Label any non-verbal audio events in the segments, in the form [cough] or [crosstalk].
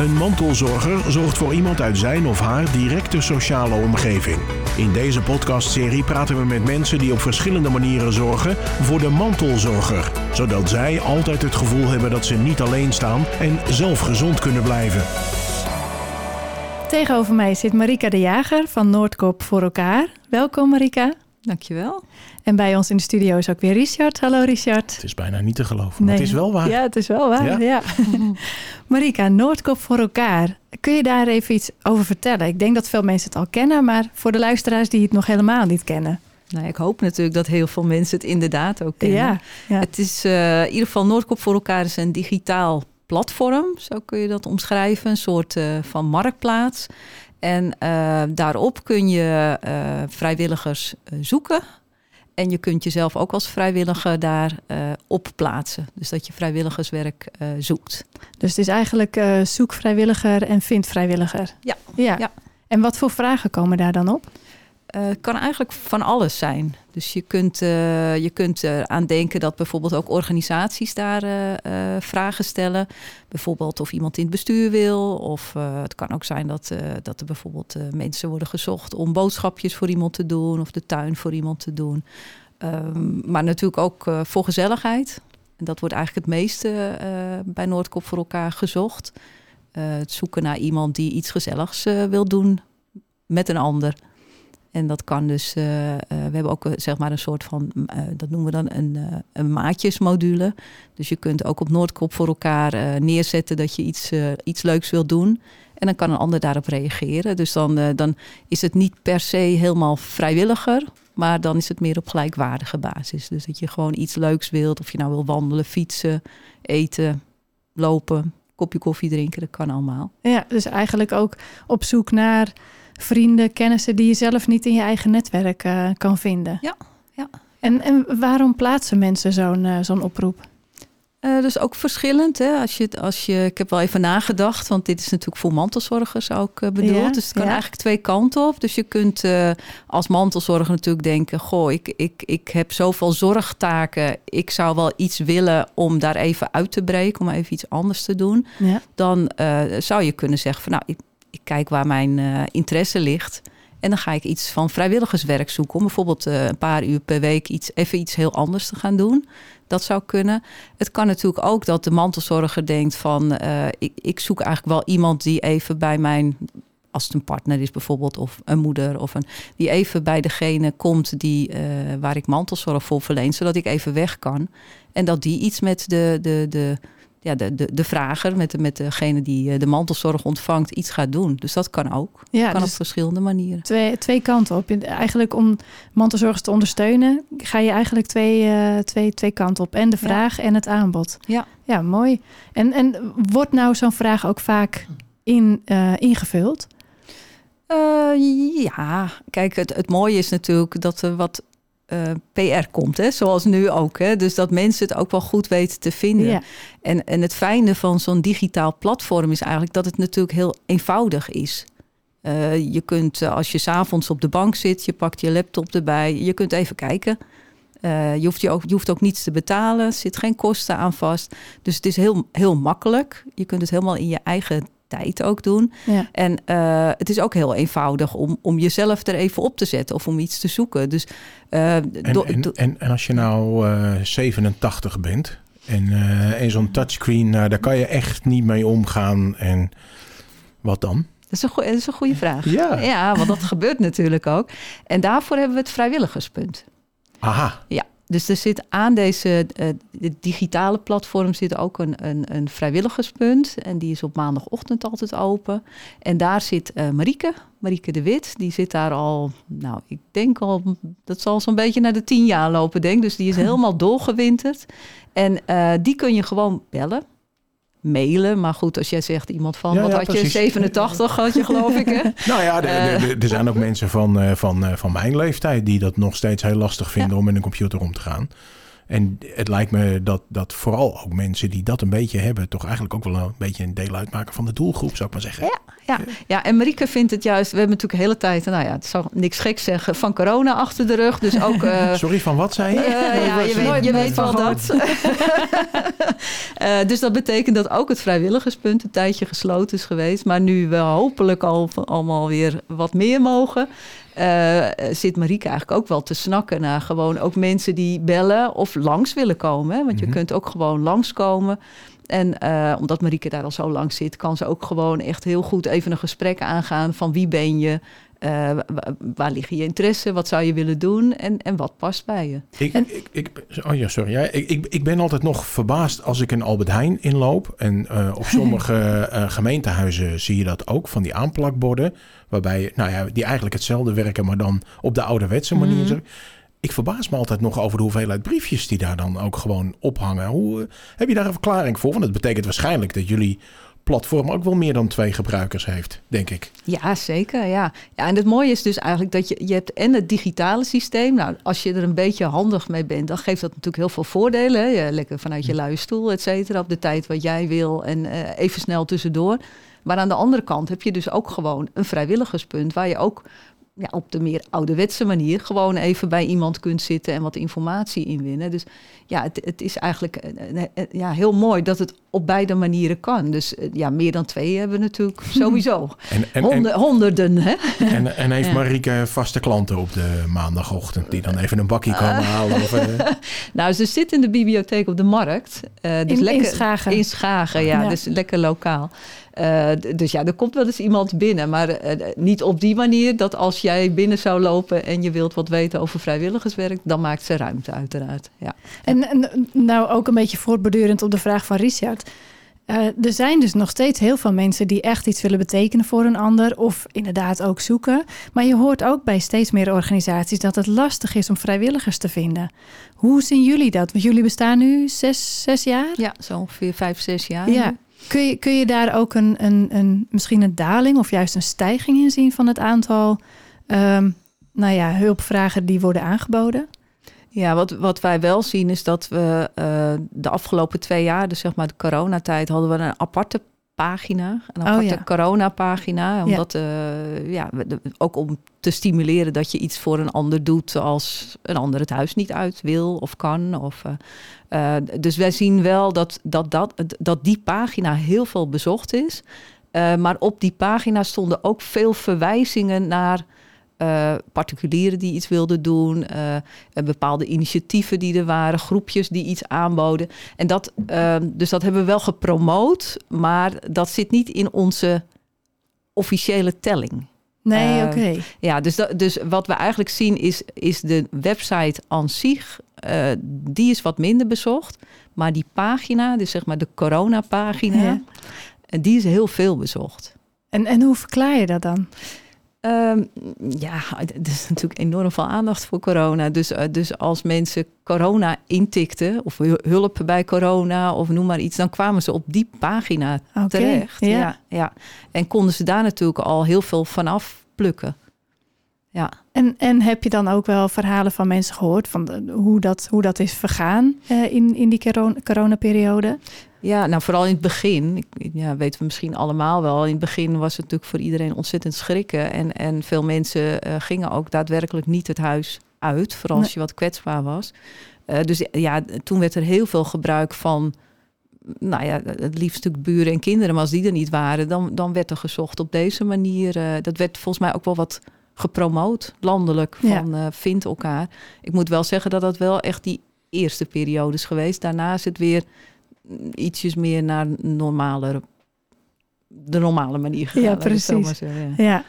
Een mantelzorger zorgt voor iemand uit zijn of haar directe sociale omgeving. In deze podcastserie praten we met mensen die op verschillende manieren zorgen voor de mantelzorger, zodat zij altijd het gevoel hebben dat ze niet alleen staan en zelf gezond kunnen blijven. Tegenover mij zit Marika de Jager van Noordkop voor elkaar. Welkom Marika. Dankjewel. En bij ons in de studio is ook weer Richard. Hallo Richard. Het is bijna niet te geloven, maar het is wel waar. Ja, het is wel waar. Ja? [laughs] Marika, Noordkop voor elkaar. Kun je daar even iets over vertellen? Ik denk dat veel mensen het al kennen, maar voor de luisteraars die het nog helemaal niet kennen. Nou, ik hoop natuurlijk dat heel veel mensen het inderdaad ook kennen. Ja, ja. Het is uh, in ieder geval Noordkop voor elkaar is een digitaal platform, zo kun je dat omschrijven, een soort uh, van marktplaats. En uh, daarop kun je uh, vrijwilligers zoeken. En je kunt jezelf ook als vrijwilliger daar op plaatsen. Dus dat je vrijwilligerswerk zoekt. Dus het is eigenlijk zoek vrijwilliger en vind vrijwilliger. Ja. ja. ja. En wat voor vragen komen daar dan op? Het uh, kan eigenlijk van alles zijn. Dus je kunt, uh, je kunt eraan denken dat bijvoorbeeld ook organisaties daar vragen stellen. Bijvoorbeeld of iemand in het bestuur wil. Of het kan ook zijn dat, dat er bijvoorbeeld mensen worden gezocht om boodschapjes voor iemand te doen. Of de tuin voor iemand te doen. Um, maar natuurlijk ook voor gezelligheid. En dat wordt eigenlijk het meeste bij Noordkop voor elkaar gezocht. het zoeken naar iemand die iets gezelligs wil doen met een ander. En dat kan dus, uh, uh, we hebben ook zeg maar een soort van, dat noemen we dan een, een maatjesmodule. Dus je kunt ook op Noordkop voor elkaar neerzetten dat je iets, iets leuks wilt doen. En dan kan een ander daarop reageren. Dus dan, dan is het niet per se helemaal vrijwilliger, maar dan is het meer op gelijkwaardige basis. Dus dat je gewoon iets leuks wilt, of je nou wil wandelen, fietsen, eten, lopen, kopje koffie drinken, dat kan allemaal. Ja, dus eigenlijk ook op zoek naar vrienden, kennissen die je zelf niet in je eigen netwerk uh, kan vinden. Ja, ja. En, en waarom plaatsen mensen zo'n uh, zo'n oproep? Uh, dus ook verschillend. Hè? Als je, als je, ik heb wel even nagedacht, want dit is natuurlijk voor mantelzorgers ook uh, bedoeld. Ja, dus het kan ja. eigenlijk twee kanten op. Dus je kunt uh, als mantelzorger natuurlijk denken: Goh, ik, ik, ik heb zoveel zorgtaken. Ik zou wel iets willen om daar even uit te breken, om even iets anders te doen. Ja. Dan zou je kunnen zeggen: van nou, ik, ik kijk waar mijn uh, interesse ligt. En dan ga ik iets van vrijwilligerswerk zoeken. Om bijvoorbeeld uh, een paar uur per week iets, even iets heel anders te gaan doen. Dat zou kunnen. Het kan natuurlijk ook dat de mantelzorger denkt van... Uh, ik, ik zoek eigenlijk wel iemand die even bij mijn... als het een partner is bijvoorbeeld, of een moeder... of een, die even bij degene komt die, waar ik mantelzorg voor verleen... zodat ik even weg kan. En dat die iets met de... de, de ja, de, de, de vrager, met, de, met degene die de mantelzorg ontvangt, iets gaat doen. Dus dat kan ook. Ja, kan dus op verschillende manieren. Twee, twee kanten op. Eigenlijk om mantelzorgers te ondersteunen, ga je eigenlijk twee, uh, twee, twee kanten op. En de vraag ja. en het aanbod. Ja, ja mooi. En, en wordt nou zo'n vraag ook vaak in, uh, ingevuld? Uh, ja, kijk, het, het mooie is natuurlijk dat er wat uh, PR komt, hè? zoals nu ook. Hè? Dus dat mensen het ook wel goed weten te vinden. Ja. En, en het fijne van zo'n digitaal platform is eigenlijk dat het natuurlijk heel eenvoudig is. Uh, je kunt, uh, als je s'avonds op de bank zit, je pakt je laptop erbij, je kunt even kijken. Uh, je, hoeft je, ook, je hoeft ook niets te betalen, er zit geen kosten aan vast. Dus het is heel, heel makkelijk. Je kunt het helemaal in je eigen tijd ook doen. Ja. En uh, het is ook heel eenvoudig om, om jezelf er even op te zetten of om iets te zoeken. Dus, uh, en, en, en, en, als je nou uh, 87 bent en, uh, en zo'n touchscreen, daar kan je echt niet mee omgaan. En wat dan? Dat is, een goeie, dat is een goede vraag. Ja. ja, want dat gebeurt natuurlijk ook. En daarvoor hebben we het vrijwilligerspunt. Aha. Ja, dus er zit aan deze uh, de digitale platform zit ook een, een, een, vrijwilligerspunt. En die is op maandagochtend altijd open. En daar zit uh, Marieke, Marieke de Wit. Die zit daar al, nou, ik denk al, dat zal zo'n beetje naar de tien jaar lopen, denk Dus die is [laughs] helemaal doorgewinterd. En uh, die kun je gewoon bellen mailen. Maar goed, als jij zegt iemand van, ja, wat ja, had precies. je, 87 had je geloof ik hè? [laughs] nou ja, er zijn ook mensen van, van, van mijn leeftijd die dat nog steeds heel lastig vinden ja. om met een computer om te gaan. En het lijkt me dat, dat vooral ook mensen die dat een beetje hebben, toch eigenlijk ook wel een beetje een deel uitmaken van de doelgroep, zou ik maar zeggen. Ja, ja. ja en Marieke vindt het juist, we hebben natuurlijk de hele tijd, nou ja, het zal niks gek zeggen, van corona achter de rug. Dus ook. Uh, [laughs] Sorry, van wat zei je? [laughs] Uh, ja, je weet, je weet wel dat. uh, [laughs] dus dat betekent dat ook het vrijwilligerspunt een tijdje gesloten is geweest. Maar nu we hopelijk al allemaal weer wat meer mogen. Uh, zit Marieke eigenlijk ook wel te snakken naar gewoon ook mensen die bellen of langs willen komen. Hè? Want je mm -hmm. kunt ook gewoon langskomen. En uh, omdat Marieke daar al zo lang zit, kan ze ook gewoon echt heel goed even een gesprek aangaan van wie ben je, uh, waar liggen je interesse, wat zou je willen doen en, en wat past bij je. Ik, en, ik, ik, oh ja, sorry. Ja, ik, ik, ik ben altijd nog verbaasd als ik in Albert Heijn inloop. En uh, op sommige [laughs] gemeentehuizen zie je dat ook, van die aanplakborden. Waarbij, nou ja, die eigenlijk hetzelfde werken, maar dan op de ouderwetse manier. Mm. Ik verbaas me altijd nog over de hoeveelheid briefjes die daar dan ook gewoon ophangen. Hoe, heb je daar een verklaring voor? Want dat betekent waarschijnlijk dat jullie platform ook wel meer dan twee gebruikers heeft, denk ik. Ja, zeker. Ja. ja, en het mooie is dus eigenlijk dat je, je hebt en het digitale systeem. Nou, als je er een beetje handig mee bent, dan geeft dat natuurlijk heel veel voordelen. Je, lekker vanuit je luie stoel, et cetera, op de tijd wat jij wil en uh, even snel tussendoor. Maar aan de andere kant heb je dus ook gewoon een vrijwilligerspunt waar je ook ja, op de meer ouderwetse manier gewoon even bij iemand kunt zitten en wat informatie inwinnen. Dus ja, het, het is eigenlijk ja, heel mooi dat het op beide manieren kan. Dus ja, meer dan twee hebben we natuurlijk [laughs] sowieso. En, en, Honder, honderden, hè? En, en heeft ja. Marieke vaste klanten op de maandagochtend die dan even een bakje komen uh, halen? Of, uh... [laughs] nou, ze zit in de bibliotheek op de markt. Uh, dus in, lekker, in Schagen. In Schagen, ja, ja. Dus lekker lokaal. Uh, dus ja, er komt wel eens iemand binnen, maar uh, niet op die manier dat als jij binnen zou lopen en je wilt wat weten over vrijwilligerswerk, dan maakt ze ruimte uiteraard. Ja. En, en nou ook een beetje voortbordurend op de vraag van Richard. Uh, er zijn dus nog steeds heel veel mensen die echt iets willen betekenen voor een ander of inderdaad ook zoeken. Maar je hoort ook bij steeds meer organisaties dat het lastig is om vrijwilligers te vinden. Hoe zien jullie dat? Want jullie bestaan nu zes, zes jaar? Ja, zo ongeveer vijf, zes jaar. Ja. Kun je, kun je daar ook een, een, een, misschien een daling of juist een stijging in zien van het aantal um, nou ja, hulpvragen die worden aangeboden? Ja, wat, wat wij wel zien is dat we uh, de afgelopen twee jaar, dus zeg maar de coronatijd, hadden we een aparte pagina, een aparte oh, ja. coronapagina. Omdat, uh, ja, ook om te stimuleren dat je iets voor een ander doet als een ander het huis niet uit wil of kan. Of, uh, uh, dus wij zien wel dat, dat, dat, dat die pagina heel veel bezocht is. maar op die pagina stonden ook veel verwijzingen naar uh, particulieren die iets wilden doen, uh, bepaalde initiatieven die er waren, groepjes die iets aanboden. En dat, uh, dus dat hebben we wel gepromoot, maar dat zit niet in onze officiële telling. Nee, oké. Okay. Ja, dus, dat, dus wat we eigenlijk zien is, is de website aan zich, die is wat minder bezocht. Maar die pagina, dus zeg maar de coronapagina, ja. die is heel veel bezocht. En, en hoe verklaar je dat dan? Um, ja, er is natuurlijk enorm veel aandacht voor corona. Dus, uh, dus als mensen corona intikten, of hulp bij corona, of noem maar iets, dan kwamen ze op die pagina okay, terecht. Ja. ja. Ja, En konden ze daar natuurlijk al heel veel vanaf plukken. Ja. En, en heb je dan ook wel verhalen van mensen gehoord van de, hoe, dat, hoe dat is vergaan uh, in, in die corona, coronaperiode? Ja, nou vooral in het begin, ja, weten we misschien allemaal wel. In het begin was het natuurlijk voor iedereen ontzettend schrikken. En, en veel mensen uh, gingen ook daadwerkelijk niet het huis uit, vooral als je wat kwetsbaar was. Uh, dus ja, toen werd er heel veel gebruik van, nou ja, het liefst natuurlijk buren en kinderen. Maar als die er niet waren, dan, dan werd er gezocht op deze manier. Uh, dat werd volgens mij ook wel wat gepromoot, landelijk, van ja. vind elkaar. Ik moet wel zeggen dat dat wel echt die eerste periode is geweest. Daarna is het weer ietsjes meer naar normale, de normale manier gegaan. Ja, precies. Zeggen, ja. ja.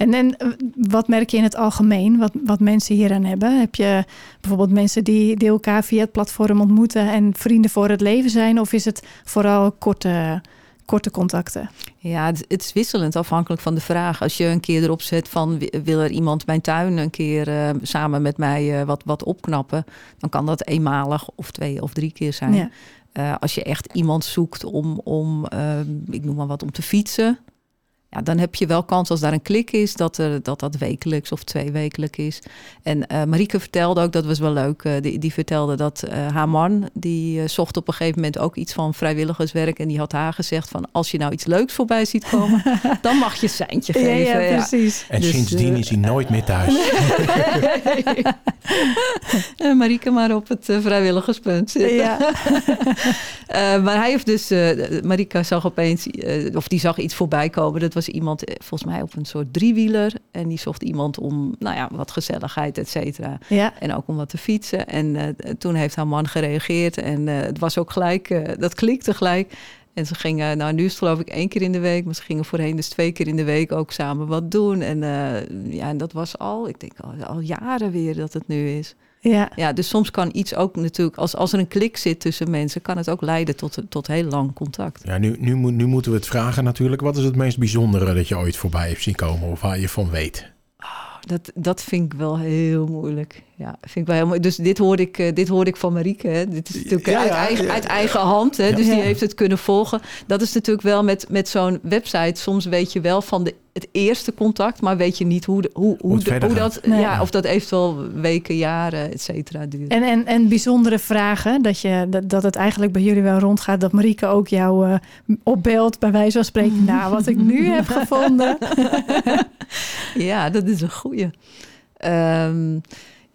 En, en wat merk je in het algemeen, wat, wat mensen hieraan hebben? Heb je bijvoorbeeld mensen die, die elkaar via het platform ontmoeten en vrienden voor het leven zijn? Of is het vooral korte, korte contacten? Ja, het, het, is wisselend afhankelijk van de vraag. Als je een keer erop zet van wil er iemand mijn tuin een keer uh, samen met mij uh, wat, wat opknappen, dan kan dat eenmalig of twee of drie keer zijn. Ja. Uh, als je echt iemand zoekt om, om ik noem maar wat, om te fietsen. Ja, dan heb je wel kans als daar een klik is dat er, dat, dat wekelijks of tweewekelijk is. En uh, Marieke vertelde ook, dat was wel leuk, uh, die, die vertelde dat uh, haar man, die zocht op een gegeven moment ook iets van vrijwilligerswerk. En die had haar gezegd van, als je nou iets leuks voorbij ziet komen, [laughs] dan mag je seintje geven. Ja, ja precies. En dus, sindsdien is hij nooit meer thuis. [laughs] [laughs] Marieke maar op het vrijwilligerspunt zitten. Ja. maar hij heeft dus, Marieke zag opeens, of die zag iets voorbij komen. Dat was iemand, volgens mij op een soort driewieler. En die zocht iemand om, nou ja, wat gezelligheid, et cetera. Ja. En ook om wat te fietsen. En uh, toen heeft haar man gereageerd. En uh, het was ook gelijk, uh, dat klikte gelijk. En ze gingen, nou nu is het geloof ik één keer in de week, maar ze gingen voorheen dus twee keer in de week ook samen wat doen. En ja, en dat was al, ik denk al, al jaren weer dat het nu is. Ja. ja, dus soms kan iets ook natuurlijk, als, als er een klik zit tussen mensen, kan het ook leiden tot, tot heel lang contact. Ja, nu, nu, nu moeten we het vragen natuurlijk. Wat is het meest bijzondere dat je ooit voorbij hebt zien komen of waar je van weet? dat, dat vind ik wel heel moeilijk. Ja, vind ik wel heel mooi. Dus dit hoorde ik, uh, dit hoorde ik van Marieke. Hè. Dit is natuurlijk ja, uit, eigen, uit eigen hand. Hè. Dus die heeft het kunnen volgen. Dat is natuurlijk wel met, met zo'n website. Soms weet je wel van de, het eerste contact, maar weet je niet hoe, de, hoe, hoe, hoe, hoe dat, ja, of dat eventueel weken, jaren, et cetera duurt. En, en, en bijzondere vragen, dat, je, dat, dat het eigenlijk bij jullie wel rondgaat, dat Marieke ook jou uh, opbelt, bij wijze van spreken. nou, wat ik nu heb gevonden. [laughs] ja, dat is een goeie. Um,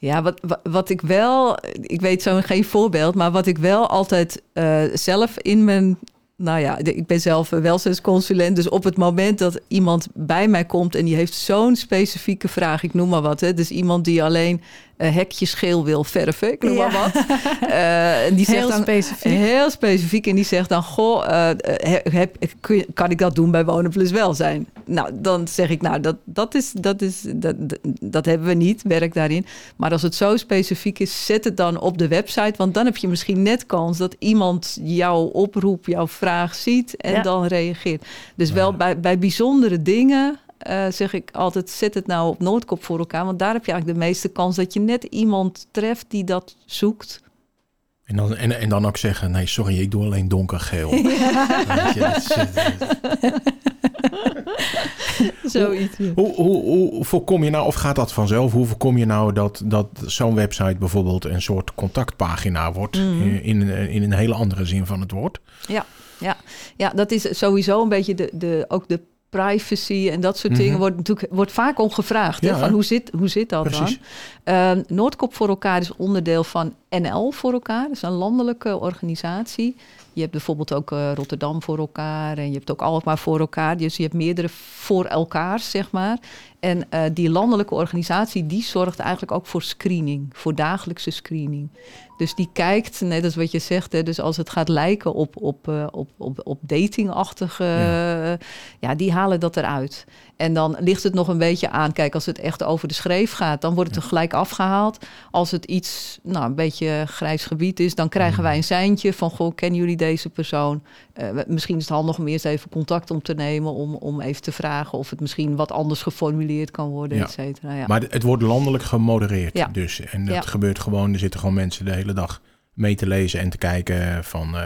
ja, wat, wat, ik wel, ik weet zo geen voorbeeld, maar wat ik wel altijd uh, zelf in mijn nou ja, ik ben zelf welzijnsconsulent. Dus op het moment dat iemand bij mij komt en die heeft zo'n specifieke vraag, ik noem maar wat. Hè, dus iemand die alleen uh, hekjes geel wil verven, ik noem maar wat. Uh, [laughs] en die zegt heel dan, specifiek. Heel specifiek. En die zegt dan, goh, uh, heb, kan ik dat doen bij Wonen Plus Welzijn? Nou, dan zeg ik, nou, dat, dat, is, dat, is, dat, dat hebben we niet, werk daarin. Maar als het zo specifiek is, zet het dan op de website. Want dan heb je misschien net kans dat iemand jouw oproep, jouw vraag ziet en dan reageert. Dus wel bij, bij bijzondere dingen uh, zeg ik altijd, zet het nou op Noordkop voor elkaar. Want daar heb je eigenlijk de meeste kans dat je net iemand treft die dat zoekt. En dan, en, en dan ook zeggen, nee, sorry, ik doe alleen donkergeel. [laughs] Ja. [laughs] Zoiets. Hoe, hoe, hoe, voorkom je nou, of gaat dat vanzelf? Hoe voorkom je nou dat, dat zo'n website bijvoorbeeld een soort contactpagina wordt mm. in, in, in, een hele andere zin van het woord? Ja, ja. ja dat is sowieso een beetje de, de, ook de privacy en dat soort dingen mhm. wordt natuurlijk wordt vaak om gevraagd. Ja, van hoe zit, hoe zit dat Precies. dan? Uh, Noordkop voor elkaar is onderdeel van NL voor elkaar. Dat is een landelijke organisatie. Je hebt bijvoorbeeld ook uh, Rotterdam voor elkaar en je hebt ook Alkmaar voor elkaar. Dus je hebt meerdere voor elkaar, zeg maar. En uh, die landelijke organisatie die zorgt eigenlijk ook voor screening, voor dagelijkse screening. Dus die kijkt, net als wat je zegt, hè, dus als het gaat lijken op, op, uh, op, op, op datingachtige, ja. ja. die halen dat eruit. En dan ligt het nog een beetje aan, kijk, als het echt over de schreef gaat, dan wordt het er gelijk afgehaald. Als het iets, nou, een beetje grijs gebied is, dan krijgen wij een seintje van, goh, kennen jullie deze persoon? Uh, misschien is het handig om eerst even contact om te nemen, om, om even te vragen of het misschien wat anders geformuleerd kan worden, ja. et cetera. Ja. Maar het wordt landelijk gemodereerd ja. dus. En dat gebeurt gewoon, er zitten gewoon mensen de hele dag mee te lezen en te kijken van, uh,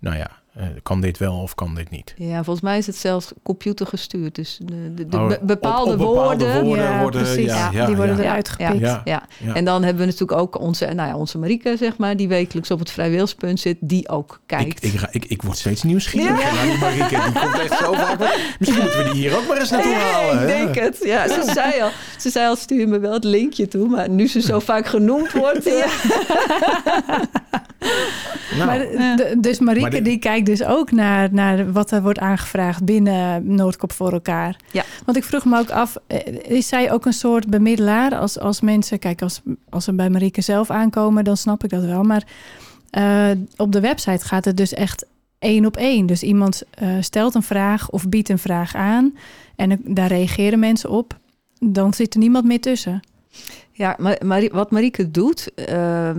nou ja, uh, kan dit wel of kan dit niet? Ja, volgens mij is het zelfs computergestuurd. Dus de, de, de oh, bepaalde, op, op woorden, bepaalde woorden ja, worden, precies, ja, ja, die worden eruit gepikt. Ja, ja. En dan hebben we natuurlijk ook onze, nou ja, onze Marieke, zeg maar, die wekelijks op het vrijwilligspunt zit, die ook kijkt. Ik, ik, ik, ik word steeds nieuwsgierig. Ja. Die Marieke, die komt echt zo vaak. Misschien moeten we die hier ook maar eens naartoe halen. ik denk het. Ja, ze zei al, ze zei al, stuur me wel het linkje toe, maar nu ze zo vaak genoemd wordt. Ja. Nou, maar de, dus Marieke maar die kijkt dus ook naar, naar wat er wordt aangevraagd binnen Noordkop voor elkaar. Ja. Want ik vroeg me ook af, eh, is zij ook een soort bemiddelaar? Als, als mensen, kijk, als, als ze bij Marieke zelf aankomen, dan snap ik dat wel. Maar uh, op de website gaat het dus echt één op één. Dus iemand uh, stelt een vraag of biedt een vraag aan en daar reageren mensen op. Dan zit er niemand meer tussen. Ja, maar, wat Marieke doet, uh,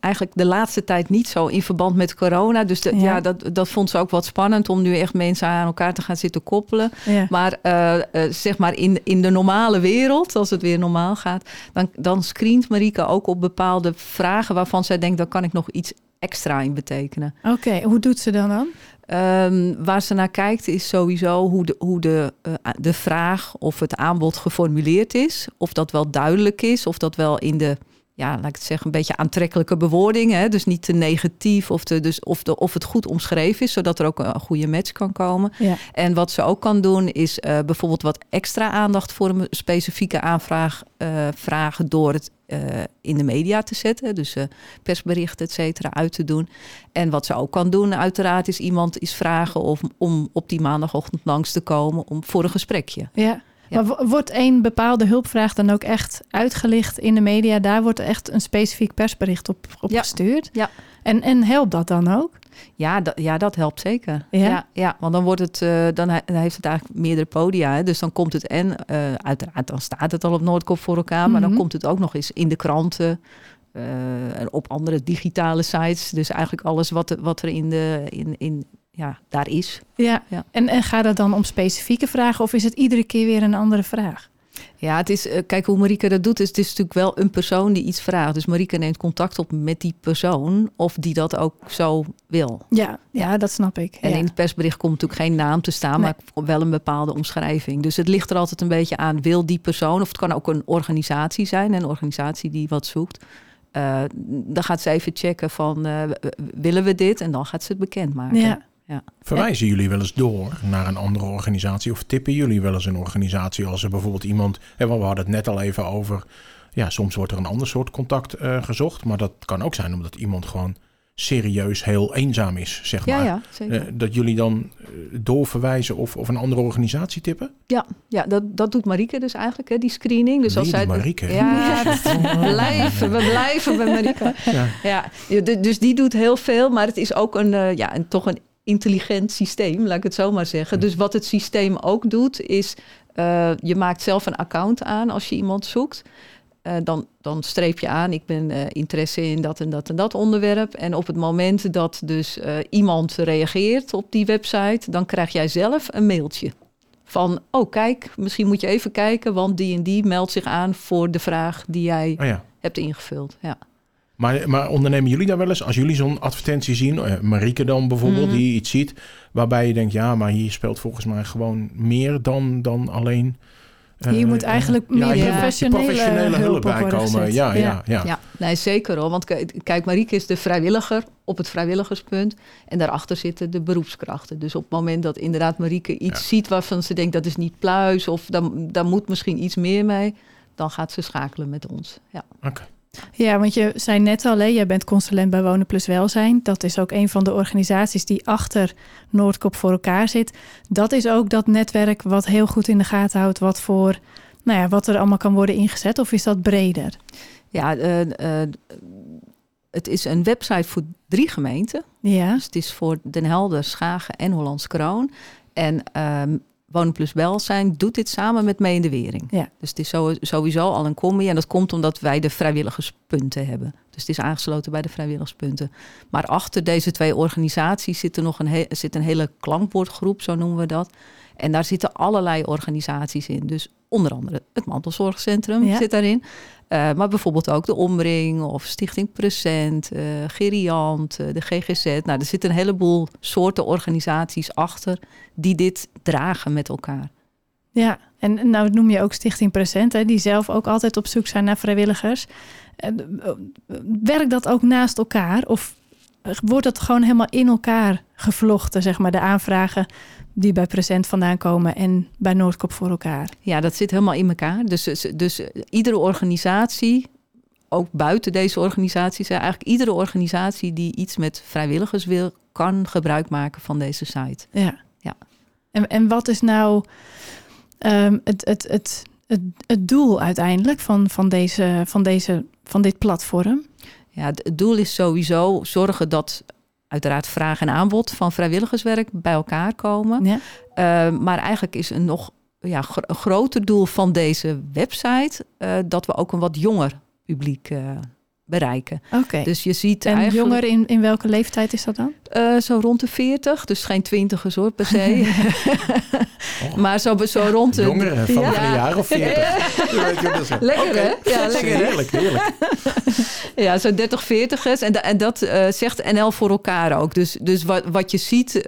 eigenlijk de laatste tijd niet zo in verband met corona. Dus ja. dat, dat vond ze ook wat spannend om nu echt mensen aan elkaar te gaan zitten koppelen. Maar uh, uh, zeg maar in, in de normale wereld, als het weer normaal gaat, dan, dan screent Marieke ook op bepaalde vragen waarvan zij denkt, dan kan ik nog iets extra in betekenen. Oké, hoe doet ze dan dan? Ehm, waar ze naar kijkt is sowieso hoe, de, hoe de, eh, de vraag of het aanbod geformuleerd is. Of dat wel duidelijk is, of dat wel in de ja, laat ik het zeggen, een beetje aantrekkelijke bewoording. Hè? Dus niet te negatief of, te, dus of, de, of het goed omschreven is, zodat er ook een goede match kan komen. Ja. En wat ze ook kan doen, is uh, bijvoorbeeld wat extra aandacht voor een specifieke aanvraag uh, vragen door het uh, in de media te zetten. Dus persberichten, et cetera, uit te doen. En wat ze ook kan doen, uiteraard, is iemand is vragen of, om op die maandagochtend langs te komen om, voor een gesprekje. Ja. Ja. Maar wordt een bepaalde hulpvraag dan ook echt uitgelicht in de media? Daar wordt echt een specifiek persbericht op, op ja. gestuurd. Ja. En, en helpt dat dan ook? Ja, dat, ja, dat helpt zeker. Ja? Ja, ja want dan, wordt het, uh, dan, dan heeft het eigenlijk meerdere podia. Hè? Dus dan komt het en, uh, uiteraard, dan staat het al op Noordkop voor elkaar. Maar mm -hmm. dan komt het ook nog eens in de kranten. Uh, op andere digitale sites. Dus eigenlijk alles wat, wat er in de, in, in, ja, daar is. Ja, ja. En, en gaat het dan om specifieke vragen of is het iedere keer weer een andere vraag? Ja, het is, uh, kijk hoe Marieke dat doet. Is, het is natuurlijk wel een persoon die iets vraagt. Dus Marieke neemt contact op met die persoon of die dat ook zo wil. Ja, ja dat snap ik. En ja. in het persbericht komt natuurlijk geen naam te staan, nee. maar wel een bepaalde omschrijving. Dus het ligt er altijd een beetje aan, wil die persoon, of het kan ook een organisatie zijn, een organisatie die wat zoekt. Uh, dan gaat ze even checken van, uh, willen we dit? En dan gaat ze het bekendmaken. Ja. Ja. Verwijzen jullie wel eens door naar een andere organisatie? Of tippen jullie wel eens een organisatie als er bijvoorbeeld iemand... Hè, we hadden het net al even over... Ja, soms wordt er een ander soort contact uh, gezocht. Maar dat kan ook zijn omdat iemand gewoon serieus heel eenzaam is, zeg ja, maar. Ja, zeker. Uh, dat jullie dan doorverwijzen of, of een andere organisatie tippen? Ja, ja dat, dat doet Marieke dus eigenlijk, hè, die screening. Dus als zij, Marieke? Ja, [laughs] we blijven, we blijven bij Marieke. Ja. ja. dus die doet heel veel, maar het is ook een, uh, ja, een, toch een intelligent systeem, laat ik het zo maar zeggen. Dus wat het systeem ook doet, is uh, je maakt zelf een account aan als je iemand zoekt. Uh, dan, dan streep je aan, ik ben uh, interesse in dat en dat en dat onderwerp. En op het moment dat dus iemand reageert op die website, dan krijg jij zelf een mailtje. Van, oh kijk, misschien moet je even kijken, want die en die meldt zich aan voor de vraag die jij oh ja. hebt ingevuld. Ja. Maar, maar ondernemen jullie daar wel eens, als jullie zo'n advertentie zien, uh, Marieke dan bijvoorbeeld, mm. die iets ziet, waarbij je denkt, ja, maar hier speelt volgens mij gewoon meer dan, dan alleen... Uh, hier moet eigenlijk uh, meer ja, professionele, professionele hulp, hulp bij komen. Ja, ja, ja, ja. ja, nee, zeker hoor. Want kijk, Marieke is de vrijwilliger op het vrijwilligerspunt. En daarachter zitten de beroepskrachten. Dus op het moment dat inderdaad Marieke iets ja. ziet waarvan ze denkt dat is niet pluis of daar, daar moet misschien iets meer mee, dan gaat ze schakelen met ons. Ja. Oké. Okay. Ja, want je zei net al, hè, jij bent consulent bij Wonen Plus Welzijn. Dat is ook een van de organisaties die achter Noordkop voor elkaar zit. Dat is ook dat netwerk wat heel goed in de gaten houdt wat voor, nou ja, wat er allemaal kan worden ingezet. Of is dat breder? Ja, uh, uh, het is een website voor drie gemeenten. Ja. Dus het is voor Den Helder, Schagen en Hollands Kroon. En um, Wonen Plus Welzijn doet dit samen met Mee in de Wering. Ja. Dus het is sowieso al een combi. En dat komt omdat wij de vrijwilligerspunten hebben. Dus het is aangesloten bij de vrijwilligerspunten. Maar achter deze twee organisaties zit er nog een, he zit een hele klankbordgroep, zo noemen we dat. En daar zitten allerlei organisaties in. Dus onder andere het Mantelzorgcentrum ja. zit daarin. Uh, maar bijvoorbeeld ook de Omring of Stichting Present, uh, Geriant, uh, de GGZ. Nou, er zitten een heleboel soorten organisaties achter die dit dragen met elkaar. Ja, en nou noem je ook Stichting Present, hè, die zelf ook altijd op zoek zijn naar vrijwilligers. Werkt dat ook naast elkaar of wordt dat gewoon helemaal in elkaar gevlochten, zeg maar, de aanvragen die bij Present vandaan komen en bij Noordkop voor elkaar. Ja, dat zit helemaal in elkaar. Dus, dus, dus iedere organisatie, ook buiten deze organisaties, eigenlijk iedere organisatie die iets met vrijwilligers wil, kan gebruik maken van deze site. Ja. ja. En, en wat is nou um, het, het, het, het, het doel uiteindelijk van, van, deze, van, deze, van dit platform? Ja, het doel is sowieso zorgen dat uiteraard vraag en aanbod van vrijwilligerswerk bij elkaar komen. Ja. Uh, maar eigenlijk is een nog ja, groter doel van deze website uh, dat we ook een wat jonger publiek uh, bereiken. Oké. Dus je ziet en eigenlijk... jonger in, in welke leeftijd is dat dan? Eh, zo rond de 40, dus geen twintigers hoor per se. [laughs] maar zo, zo rond de... Jongeren van Ja. een jaar of 40. Je weet wat dat is. Lekker, hè? Ja, lekker? Heerlijk, heerlijk. [laughs] Ja, zo 30, 40ers. En, da- en dat eh, zegt NL voor elkaar ook. Dus, dus wat, wat je ziet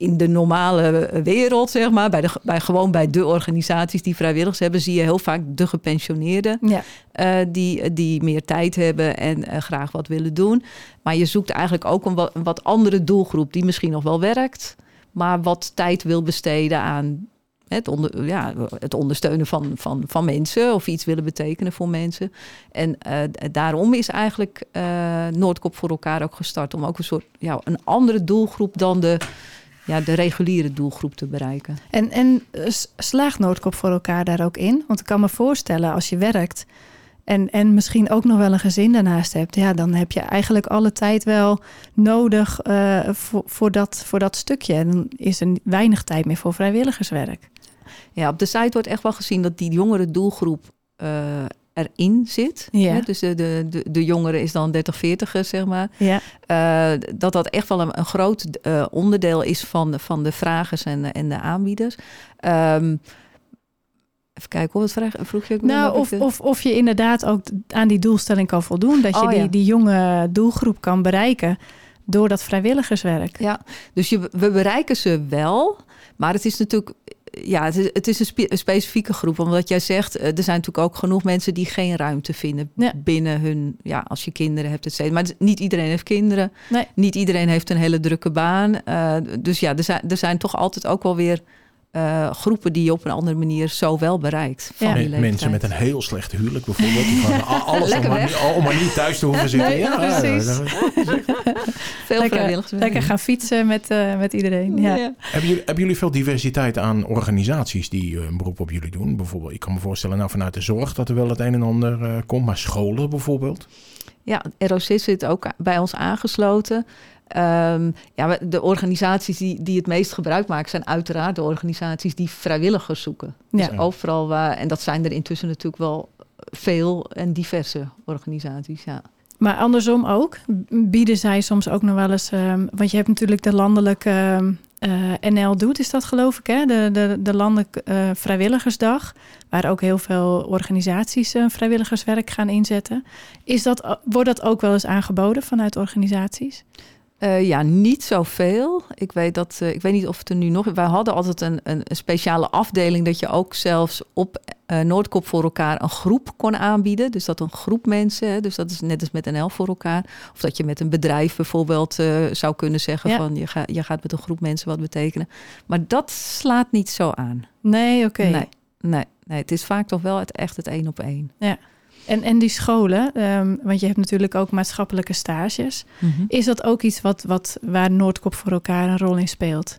in, de normale wereld, zeg maar, bij de, bij, gewoon bij de organisaties die vrijwilligers hebben, zie je heel vaak de gepensioneerden Ja. eh, die, die meer tijd hebben en eh, graag wat willen doen. Maar je zoekt eigenlijk ook een wat, een wat andere doelgroep die misschien nog wel werkt, maar wat tijd wil besteden aan het, onder, ja, het ondersteunen van, van, van mensen of iets willen betekenen voor mensen. En eh, daarom is eigenlijk Noordkop voor elkaar ook gestart om ook een soort ja, een andere doelgroep dan de, ja, de reguliere doelgroep te bereiken. En, en eh, slaagt Noordkop voor elkaar daar ook in? Want ik kan me voorstellen, als je werkt en, en misschien ook nog wel een gezin daarnaast hebt, ja, dan heb je eigenlijk alle tijd wel nodig eh, voor, voor, dat, voor dat stukje. En dan is er weinig tijd meer voor vrijwilligerswerk. Ja, op de site wordt echt wel gezien dat die jongere doelgroep eh, erin zit. Ja. Hè, Dus de, de, de, jongere is dan 30, 40 zeg maar. Ja, Eh, dat dat echt wel een, een groot eh, onderdeel is van de, van de vragers en, en de aanbieders. Ehm, even kijken, hoe wat vraag, vroeg je? ook nou, of, de- of, of je inderdaad ook aan die doelstelling kan voldoen. Dat je Oh, die, die jonge doelgroep kan bereiken door dat vrijwilligerswerk. Ja, dus je, we bereiken ze wel, maar het is natuurlijk. Ja, het is, het is een, spe- een specifieke groep. Omdat jij zegt, eh, er zijn natuurlijk ook genoeg mensen die geen ruimte vinden Ja. binnen hun. Ja, als je kinderen hebt, et cetera. Maar niet iedereen heeft kinderen. Nee. Niet iedereen heeft een hele drukke baan. Eh, dus ja, er zijn, er zijn toch altijd ook wel weer eh, groepen die je op een andere manier zo wel bereikt. Van Ja. die leeftijd. Mensen met een heel slecht huwelijk bijvoorbeeld. Die van a- [laughs] alles om maar, niet, om maar niet thuis te hoeven [laughs] zitten. Nee, ja, precies. dat- [laughs] Veel Lekker, vrijwilligerswerk. lekker gaan fietsen met, eh, met iedereen. Ja. Ja. Hebben jullie, hebben jullie veel diversiteit aan organisaties die eh, een beroep op jullie doen? Bijvoorbeeld, ik kan me voorstellen, nou vanuit de zorg dat er wel het een en ander komt, maar scholen bijvoorbeeld. Ja, ROC zit ook bij ons aangesloten. Ehm, ja, de organisaties die, die het meest gebruik maken zijn uiteraard de organisaties die vrijwilligers zoeken. Ja. Dus overal waar, en dat zijn er intussen natuurlijk wel veel en diverse organisaties. Ja. Maar andersom ook, bieden zij soms ook nog wel eens... ehm, want je hebt natuurlijk de landelijke ehm, eh, NL Doet, is dat geloof ik, hè? De, de, de landelijke eh, vrijwilligersdag... waar ook heel veel organisaties eh, vrijwilligerswerk gaan inzetten. Is dat, wordt dat ook wel eens aangeboden vanuit organisaties? Eh, ja, niet zoveel. Ik weet, dat, eh, ik weet niet of het er nu nog... Wij hadden altijd een, een, een speciale afdeling... dat je ook zelfs op eh, Noordkop voor elkaar een groep kon aanbieden. Dus dat een groep mensen... Hè, dus dat is net als met NL voor elkaar. Of dat je met een bedrijf bijvoorbeeld zou kunnen zeggen... Ja. van je, ga, je gaat met een groep mensen wat betekenen. Maar dat slaat niet zo aan. Nee, oké. Nee, nee, nee, het is vaak toch wel het, echt het één op één. En, en die scholen, ehm, want je hebt natuurlijk ook maatschappelijke stages. Is dat ook iets wat, wat, waar Noordkop voor elkaar een rol in speelt?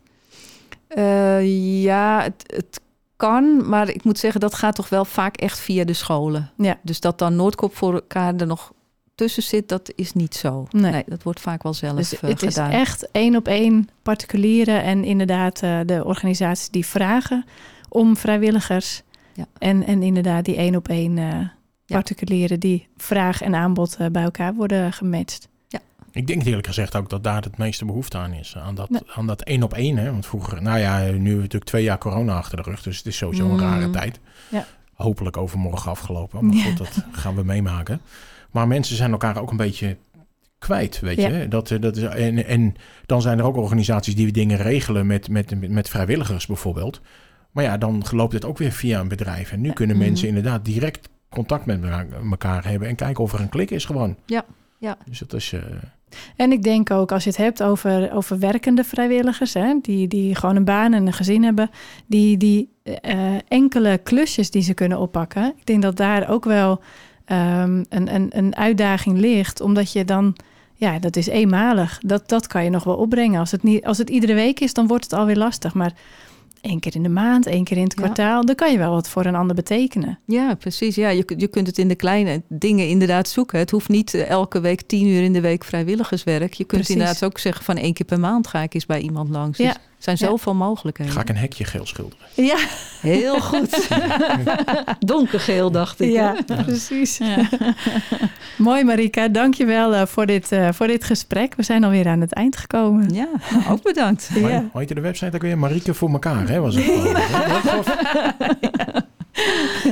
Eh, ja, het, het kan, maar ik moet zeggen, dat gaat toch wel vaak echt via de scholen. Ja. Dus dat dan Noordkop voor elkaar er nog tussen zit, dat is niet zo. Nee. dat wordt vaak wel zelf Dus eh, het is gedaan. echt één op één particulieren en inderdaad eh, de organisaties die vragen om vrijwilligers. Ja. En, en inderdaad die één op één eh, particulieren die vraag en aanbod eh, bij elkaar worden gematcht. Ik denk eerlijk gezegd ook dat daar het meeste behoefte aan is. Aan dat, Nee. aan dat één op één. Hè? Want vroeger, nou ja, nu hebben we natuurlijk twee jaar corona achter de rug. Dus het is sowieso een Mm. rare tijd. Ja. Hopelijk overmorgen afgelopen. Maar Ja. goed, dat gaan we meemaken. Maar mensen zijn elkaar ook een beetje kwijt, weet Ja. je. Dat, eh, dat is, en, en dan zijn er ook organisaties die dingen regelen met, met, met, vrijwilligers bijvoorbeeld. Maar ja, dan loopt het ook weer via een bedrijf. En nu kunnen Mhm. mensen inderdaad direct contact met elkaar- hebben... en kijken of er een klik is gewoon. Ja, ja. Dus dat is... eh, En ik denk ook als je het hebt over, over werkende vrijwilligers, hè, die, die gewoon een baan en een gezin hebben, die, die eh, enkele klusjes die ze kunnen oppakken. Ik denk dat daar ook wel ehm, een, een, een uitdaging ligt, omdat je dan, ja, dat is eenmalig. Dat, dat kan je nog wel opbrengen. Als het, niet, als het iedere week is, dan wordt het alweer lastig. Maar één keer in de maand, één keer in het Ja. kwartaal, dan kan je wel wat voor een ander betekenen. Ja, precies. Ja, je, kunt- je kunt het in de kleine dingen inderdaad zoeken. Het hoeft niet eh, elke week tien uur in de week vrijwilligerswerk. Je kunt Precies. inderdaad ook zeggen van één keer per maand ga ik eens bij iemand langs. Ja. Dus zijn Ja. zoveel mogelijkheden. Ga ik een hekje geel schilderen? Ja, Heel goed. [laughs] Donkergeel, dacht ik. ja [laughs] precies. Ja. [laughs] Mooi Marika, dankjewel eh voor, dit, eh, voor dit gesprek. We zijn alweer aan het eind gekomen. Ja, nou, ook bedankt. Ja. Hoe heet je de website ook weer? Marieke voor elkaar, hè? Was het hè? Of-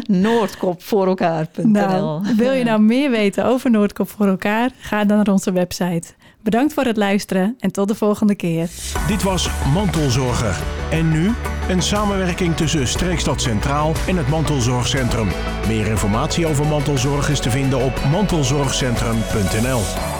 Noordkop voor elkaar.nl. Nou, wil je nou meer weten over Noordkop voor elkaar? Ga dan naar onze website. Bedankt voor het luisteren en tot de volgende keer. Dit was Mantelzorger. En nu een samenwerking tussen Streekstad Centraal en het Mantelzorgcentrum. Meer informatie over mantelzorg is te vinden op mantelzorgcentrum.nl.